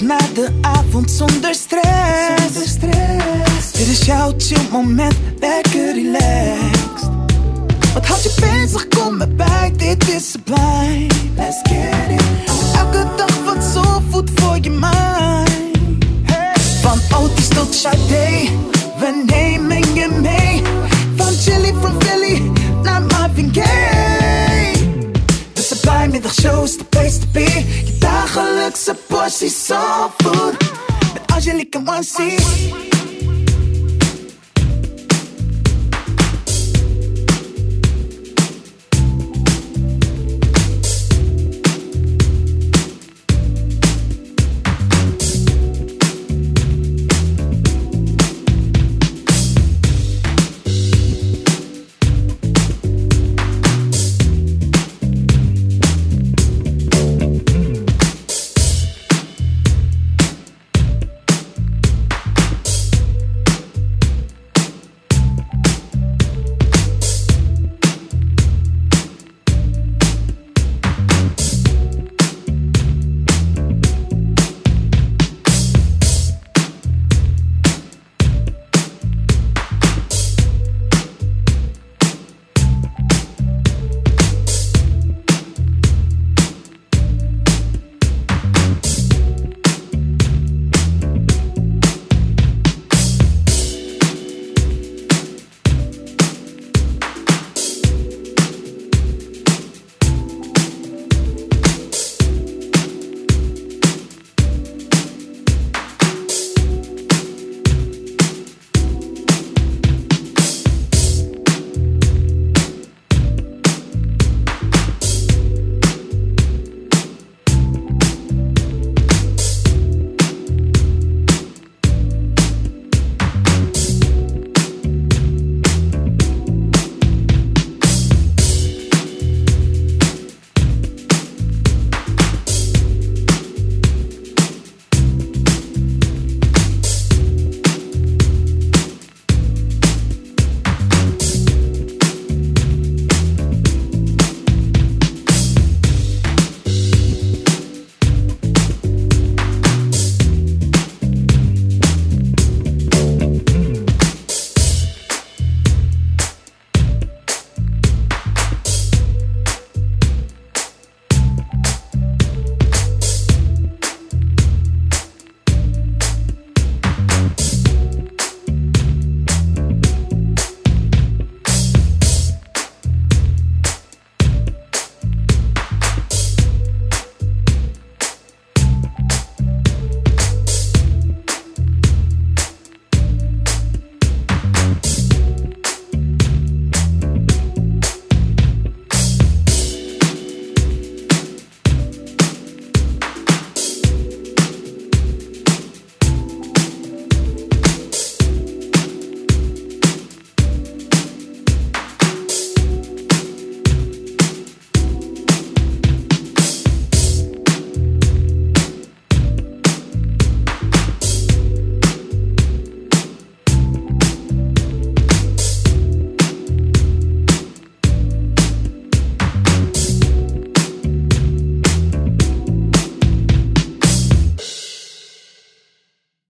Na de avond zonder stress. Zonder stress. Dit is jouw chill moment, lekker relaxed. Wat houdt je bezig, kom maar bij, dit is sublime. Let's get it. Elke dag wat zo voet voor je mind. Angélique and one seat.